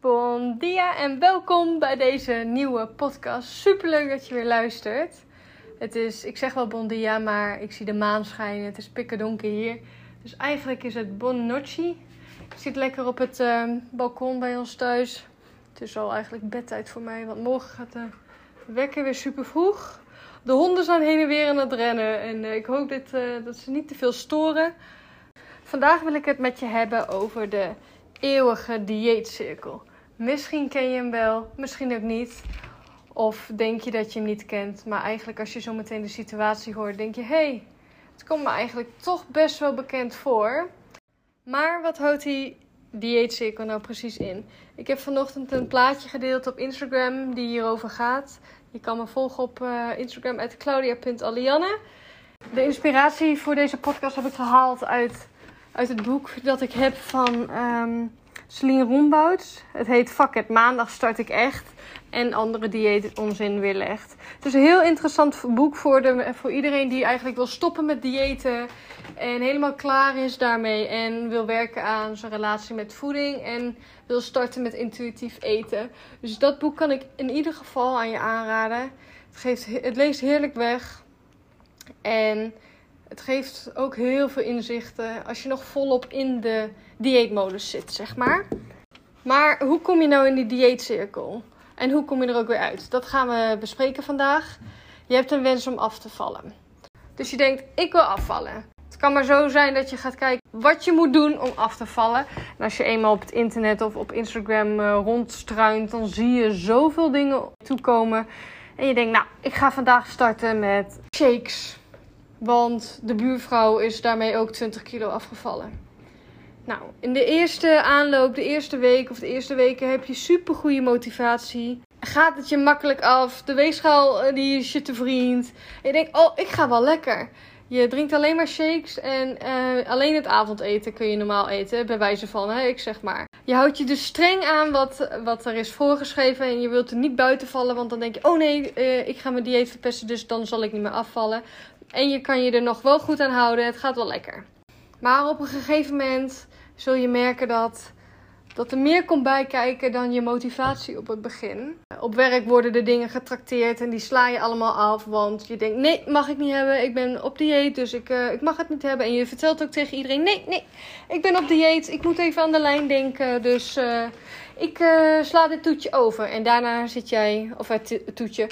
Bon dia en welkom bij deze nieuwe podcast. Superleuk dat je weer luistert. Het is, ik zeg wel bon dia, maar ik zie de maan schijnen. Het is pikken donker hier. Dus eigenlijk is het bon noche. Ik zit lekker op het uh, balkon bij ons thuis. Het is al eigenlijk bedtijd voor mij, want morgen gaat de wekker weer super vroeg. De honden zijn heen en weer aan het rennen en uh, ik hoop dat, uh, dat ze niet te veel storen. Vandaag wil ik het met je hebben over de eeuwige dieetcirkel. Misschien ken je hem wel, misschien ook niet. Of denk je dat je hem niet kent. Maar eigenlijk als je zo meteen de situatie hoort, denk je... Hey, het komt me eigenlijk toch best wel bekend voor. Maar wat houdt die dieetcirkel nou precies in? Ik heb vanochtend een plaatje gedeeld op Instagram die hierover gaat. Je kan me volgen op uh, Instagram claudia.alianne. De inspiratie voor deze podcast heb ik gehaald uit, uit het boek dat ik heb van... Um, Celine Rombouts. Het heet Fuck maandag start ik echt. En andere dieet onzin weerlegt. Het is een heel interessant boek voor, de, voor iedereen die eigenlijk wil stoppen met diëten. En helemaal klaar is daarmee. En wil werken aan zijn relatie met voeding. En wil starten met intuïtief eten. Dus dat boek kan ik in ieder geval aan je aanraden. Het, geeft, het leest heerlijk weg. En het geeft ook heel veel inzichten als je nog volop in de dieetmodus zit, zeg maar. Maar hoe kom je nou in die dieetcirkel? En hoe kom je er ook weer uit? Dat gaan we bespreken vandaag. Je hebt een wens om af te vallen. Dus je denkt, ik wil afvallen. Het kan maar zo zijn dat je gaat kijken wat je moet doen om af te vallen. En als je eenmaal op het internet of op Instagram uh, rondstruint, dan zie je zoveel dingen toekomen. En je denkt, nou, ik ga vandaag starten met shakes want de buurvrouw is daarmee ook 20 kilo afgevallen. Nou, in de eerste aanloop, de eerste week of de eerste weken heb je super goede motivatie. Gaat het je makkelijk af? De weegschaal eh, die is je te vriend. En je denkt, oh, ik ga wel lekker. Je drinkt alleen maar shakes en uh, alleen het avondeten kun je normaal eten, bij wijze van, hè, ik zeg maar. Je houdt je dus streng aan wat, wat er is voorgeschreven en je wilt er niet buiten vallen, want dan denk je, oh nee, uh, ik ga mijn dieet verpesten, dus dan zal ik niet meer afvallen. En je kan je er nog wel goed aan houden. Het gaat wel lekker. Maar op een gegeven moment zul je merken dat, dat er meer komt bijkijken dan je motivatie op het begin. Op werk worden de dingen getrakteerd en die sla je allemaal af. Want je denkt, nee, mag ik niet hebben. Ik ben op dieet, dus ik, uh, ik mag het niet hebben. En je vertelt ook tegen iedereen, nee, nee, ik ben op dieet. Ik moet even aan de lijn denken. Dus uh, ik uh, sla dit toetje over. En daarna zit jij, of het toetje,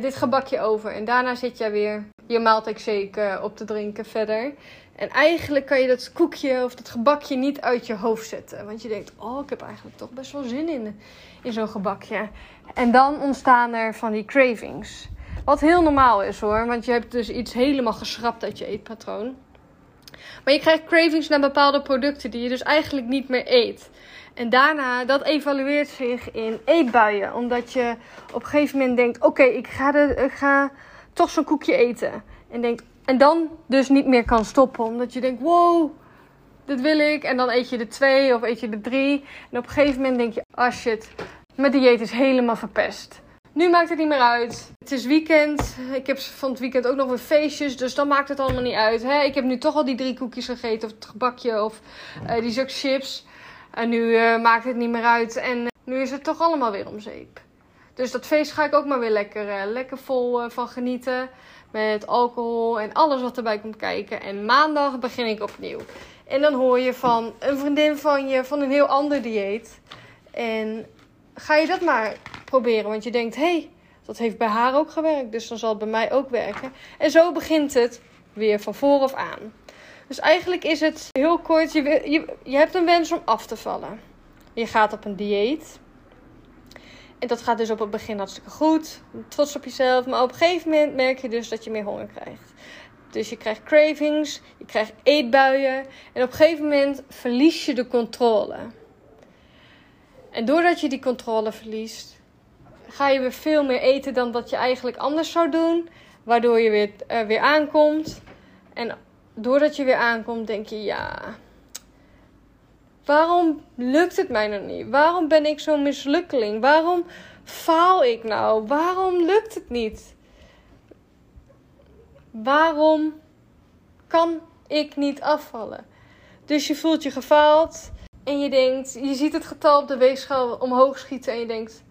dit gebakje over. En daarna zit jij weer je maaltijdshake uh, op te drinken verder. En eigenlijk kan je dat koekje of dat gebakje niet uit je hoofd zetten. Want je denkt, oh, ik heb eigenlijk toch best wel zin in, in zo'n gebakje. En dan ontstaan er van die cravings. Wat heel normaal is hoor, want je hebt dus iets helemaal geschrapt uit je eetpatroon. Maar je krijgt cravings naar bepaalde producten die je dus eigenlijk niet meer eet. En daarna, dat evalueert zich in eetbuien. Omdat je op een gegeven moment denkt, oké, ik ga, de, ik ga toch zo'n koekje eten. En, denkt, en dan dus niet meer kan stoppen. Omdat je denkt, wow, dit wil ik. En dan eet je de twee of eet je de drie. En op een gegeven moment denk je, ah shit, mijn dieet is helemaal verpest. Nu maakt het niet meer uit. Het is weekend. Ik heb van het weekend ook nog weer feestjes. Dus dan maakt het allemaal niet uit. Hè? Ik heb nu toch al die drie koekjes gegeten. Of het gebakje. Of uh, die zak chips. En nu uh, maakt het niet meer uit. En uh, nu is het toch allemaal weer om zeep. Dus dat feest ga ik ook maar weer lekker, uh, lekker vol uh, van genieten. Met alcohol en alles wat erbij komt kijken. En maandag begin ik opnieuw. En dan hoor je van een vriendin van je van een heel ander dieet. En ga je dat maar proberen. Want je denkt, hé, hey, dat heeft bij haar ook gewerkt. Dus dan zal het bij mij ook werken. En zo begint het weer van vooraf aan. Dus eigenlijk is het heel kort. Je, je hebt een wens om af te vallen. Je gaat op een dieet. En dat gaat dus op het begin hartstikke goed. Trots op jezelf. Maar op een gegeven moment merk je dus dat je meer honger krijgt. Dus je krijgt cravings, je krijgt eetbuien. En op een gegeven moment verlies je de controle. En doordat je die controle verliest, ga je weer veel meer eten dan dat je eigenlijk anders zou doen. Waardoor je weer, uh, weer aankomt. En doordat je weer aankomt, denk je ja Waarom lukt het mij nog niet? Waarom ben ik zo'n mislukkeling? Waarom faal ik nou? Waarom lukt het niet? Waarom kan ik niet afvallen? Dus je voelt je gefaald En je denkt, je ziet het getal op de weegschaal omhoog schieten en je denkt,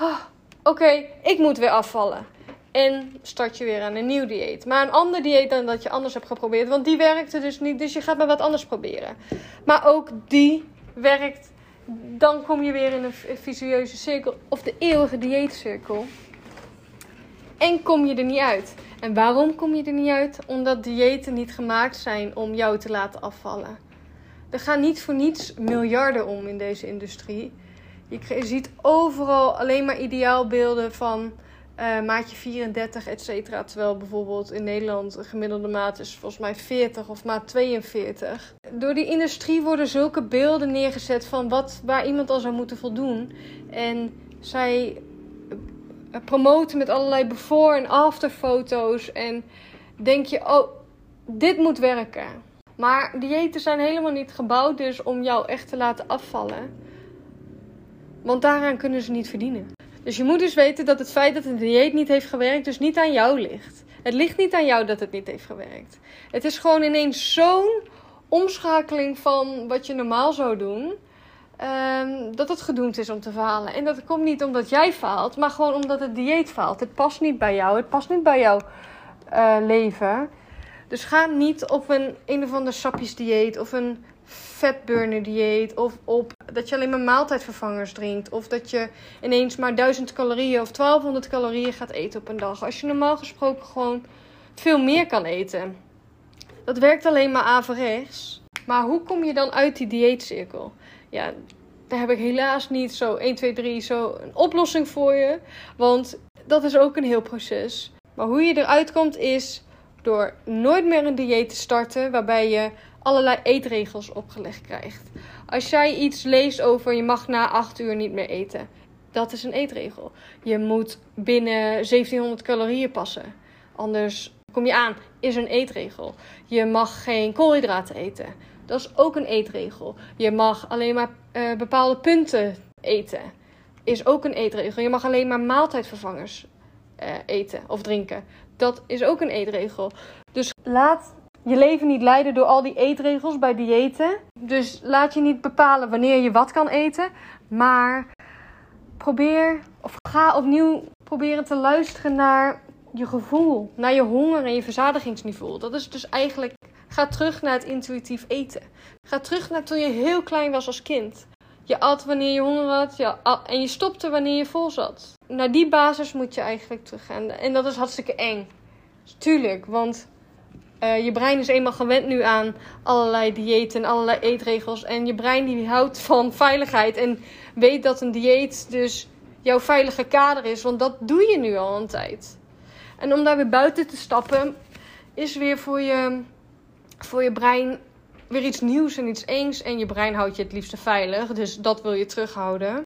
oh, oké, ik moet weer afvallen. En start je weer aan een nieuw dieet. Maar een ander dieet dan dat je anders hebt geprobeerd. Want die werkte dus niet. Dus je gaat maar wat anders proberen. Maar ook die werkt. Dan kom je weer in een visueuze cirkel. Of de eeuwige dieetcirkel. En kom je er niet uit. En waarom kom je er niet uit? Omdat diëten niet gemaakt zijn om jou te laten afvallen. Er gaan niet voor niets miljarden om in deze industrie. Je ziet overal alleen maar ideaalbeelden van uh, maatje 34, et cetera. Terwijl bijvoorbeeld in Nederland een gemiddelde maat is volgens mij 40 of maat 42. Door die industrie worden zulke beelden neergezet van wat, waar iemand al zou moeten voldoen. En zij eh, promoten met allerlei before- en after foto's. En denk je, oh, dit moet werken. Maar diëten zijn helemaal niet gebouwd dus om jou echt te laten afvallen. Want daaraan kunnen ze niet verdienen. Dus je moet dus weten dat het feit dat een dieet niet heeft gewerkt, dus niet aan jou ligt. Het ligt niet aan jou dat het niet heeft gewerkt. Het is gewoon ineens zo'n omschakeling van wat je normaal zou doen. Um, dat het gedoemd is om te falen. En dat komt niet omdat jij faalt, maar gewoon omdat het dieet faalt. Het past niet bij jou, het past niet bij jouw uh, leven. Dus ga niet op een een of ander sapjesdieet of een vetburner dieet. Of op dat je alleen maar maaltijdvervangers drinkt. Of dat je ineens maar 1000 calorieën of 1200 calorieën gaat eten op een dag. Als je normaal gesproken gewoon veel meer kan eten. Dat werkt alleen maar averechts. Maar hoe kom je dan uit die dieetcirkel? Ja, daar heb ik helaas niet zo 1, 2, 3 zo een oplossing voor je. Want dat is ook een heel proces. Maar hoe je eruit komt is door nooit meer een dieet te starten waarbij je allerlei eetregels opgelegd krijgt. Als jij iets leest over je mag na 8 uur niet meer eten, dat is een eetregel. Je moet binnen 1700 calorieën passen. Anders kom je aan, is een eetregel. Je mag geen koolhydraten eten. Dat is ook een eetregel. Je mag alleen maar uh, bepaalde punten eten. Is ook een eetregel. Je mag alleen maar maaltijdvervangers uh, eten of drinken. Dat is ook een eetregel. Dus laat je leven niet leiden door al die eetregels bij diëten. Dus laat je niet bepalen wanneer je wat kan eten. Maar probeer of ga opnieuw proberen te luisteren naar je gevoel, naar je honger en je verzadigingsniveau. Dat is dus eigenlijk. Ga terug naar het intuïtief eten. Ga terug naar toen je heel klein was als kind. Je at wanneer je honger had ja, en je stopte wanneer je vol zat. Naar die basis moet je eigenlijk teruggaan. En dat is hartstikke eng. Tuurlijk, want uh, je brein is eenmaal gewend nu aan allerlei diëten en allerlei eetregels. En je brein die houdt van veiligheid en weet dat een dieet dus jouw veilige kader is. Want dat doe je nu al een tijd. En om daar weer buiten te stappen is weer voor je, voor je brein weer iets nieuws en iets engs. En je brein houdt je het liefste veilig. Dus dat wil je terughouden.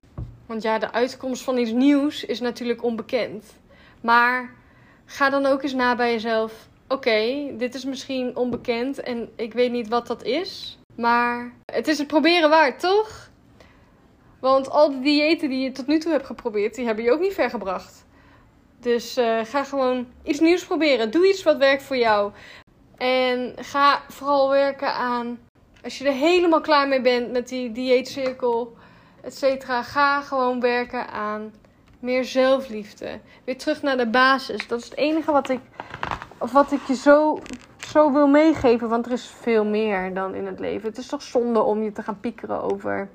Want ja, de uitkomst van iets nieuws is natuurlijk onbekend. Maar ga dan ook eens na bij jezelf oké, dit is misschien onbekend en ik weet niet wat dat is. Maar het is het proberen waard, toch? Want al die diëten die je tot nu toe hebt geprobeerd, die hebben je ook niet ver gebracht. Dus uh, ga gewoon iets nieuws proberen. Doe iets wat werkt voor jou. En ga vooral werken aan, als je er helemaal klaar mee bent met die dieetcirkel, et cetera, ga gewoon werken aan meer zelfliefde. Weer terug naar de basis. Dat is het enige wat ik of wat ik je zo, zo wil meegeven. Want er is veel meer dan in het leven. Het is toch zonde om je te gaan piekeren over,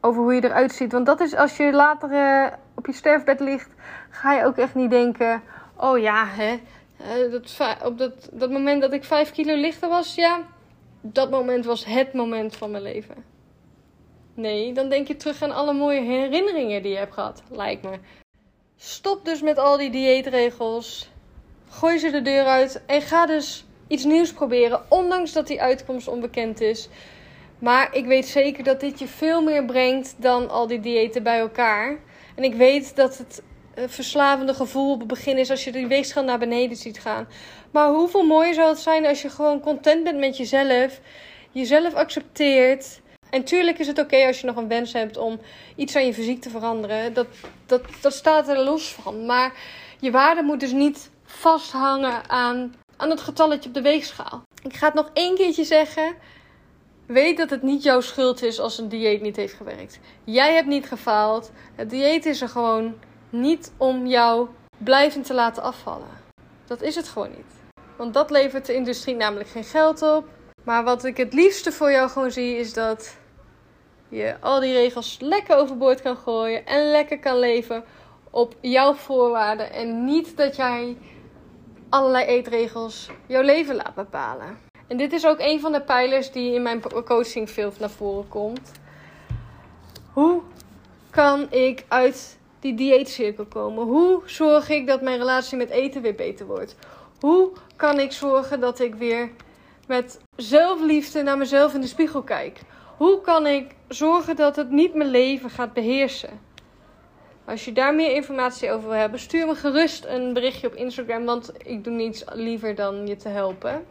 over hoe je eruit ziet. Want dat is als je later uh, op je sterfbed ligt, ga je ook echt niet denken: oh ja, hè. Uh, dat, op dat, dat moment dat ik 5 kilo lichter was, ja, dat moment was het moment van mijn leven. Nee, dan denk je terug aan alle mooie herinneringen die je hebt gehad, lijkt me. Stop dus met al die dieetregels. Gooi ze de deur uit en ga dus iets nieuws proberen, ondanks dat die uitkomst onbekend is. Maar ik weet zeker dat dit je veel meer brengt dan al die diëten bij elkaar. En ik weet dat het verslavende gevoel op het begin is als je die weegschaal naar beneden ziet gaan. Maar hoeveel mooier zou het zijn als je gewoon content bent met jezelf, jezelf accepteert. En tuurlijk is het oké als je nog een wens hebt om iets aan je fysiek te veranderen. Dat, dat, dat staat er los van. Maar je waarde moet dus niet vasthangen aan, aan het getalletje op de weegschaal. Ik ga het nog één keertje zeggen. weet dat het niet jouw schuld is als een dieet niet heeft gewerkt. Jij hebt niet gefaald. Het dieet is er gewoon niet om jou blijvend te laten afvallen. Dat is het gewoon niet. Want dat levert de industrie namelijk geen geld op. Maar wat ik het liefste voor jou gewoon zie is dat je al die regels lekker overboord kan gooien en lekker kan leven op jouw voorwaarden. En niet dat jij allerlei eetregels jouw leven laat bepalen. En dit is ook een van de pijlers die in mijn coaching veel naar voren komt. Hoe kan ik uit die dieetcirkel komen? Hoe zorg ik dat mijn relatie met eten weer beter wordt? Hoe kan ik zorgen dat ik weer met zelfliefde naar mezelf in de spiegel kijk? Hoe kan ik zorgen dat het niet mijn leven gaat beheersen? Als je daar meer informatie over wil hebben, stuur me gerust een berichtje op Instagram, want ik doe niets liever dan je te helpen.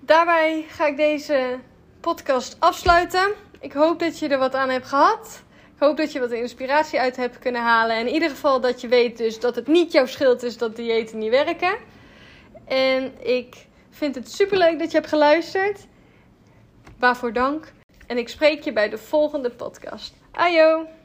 Daarbij ga ik deze podcast afsluiten. Ik hoop dat je er wat aan hebt gehad. Ik hoop dat je wat inspiratie uit hebt kunnen halen. En in ieder geval dat je weet dus dat het niet jouw schuld is dat diëten niet werken. En ik vind het superleuk dat je hebt geluisterd. Waarvoor dank. En ik spreek je bij de volgende podcast. Ajo!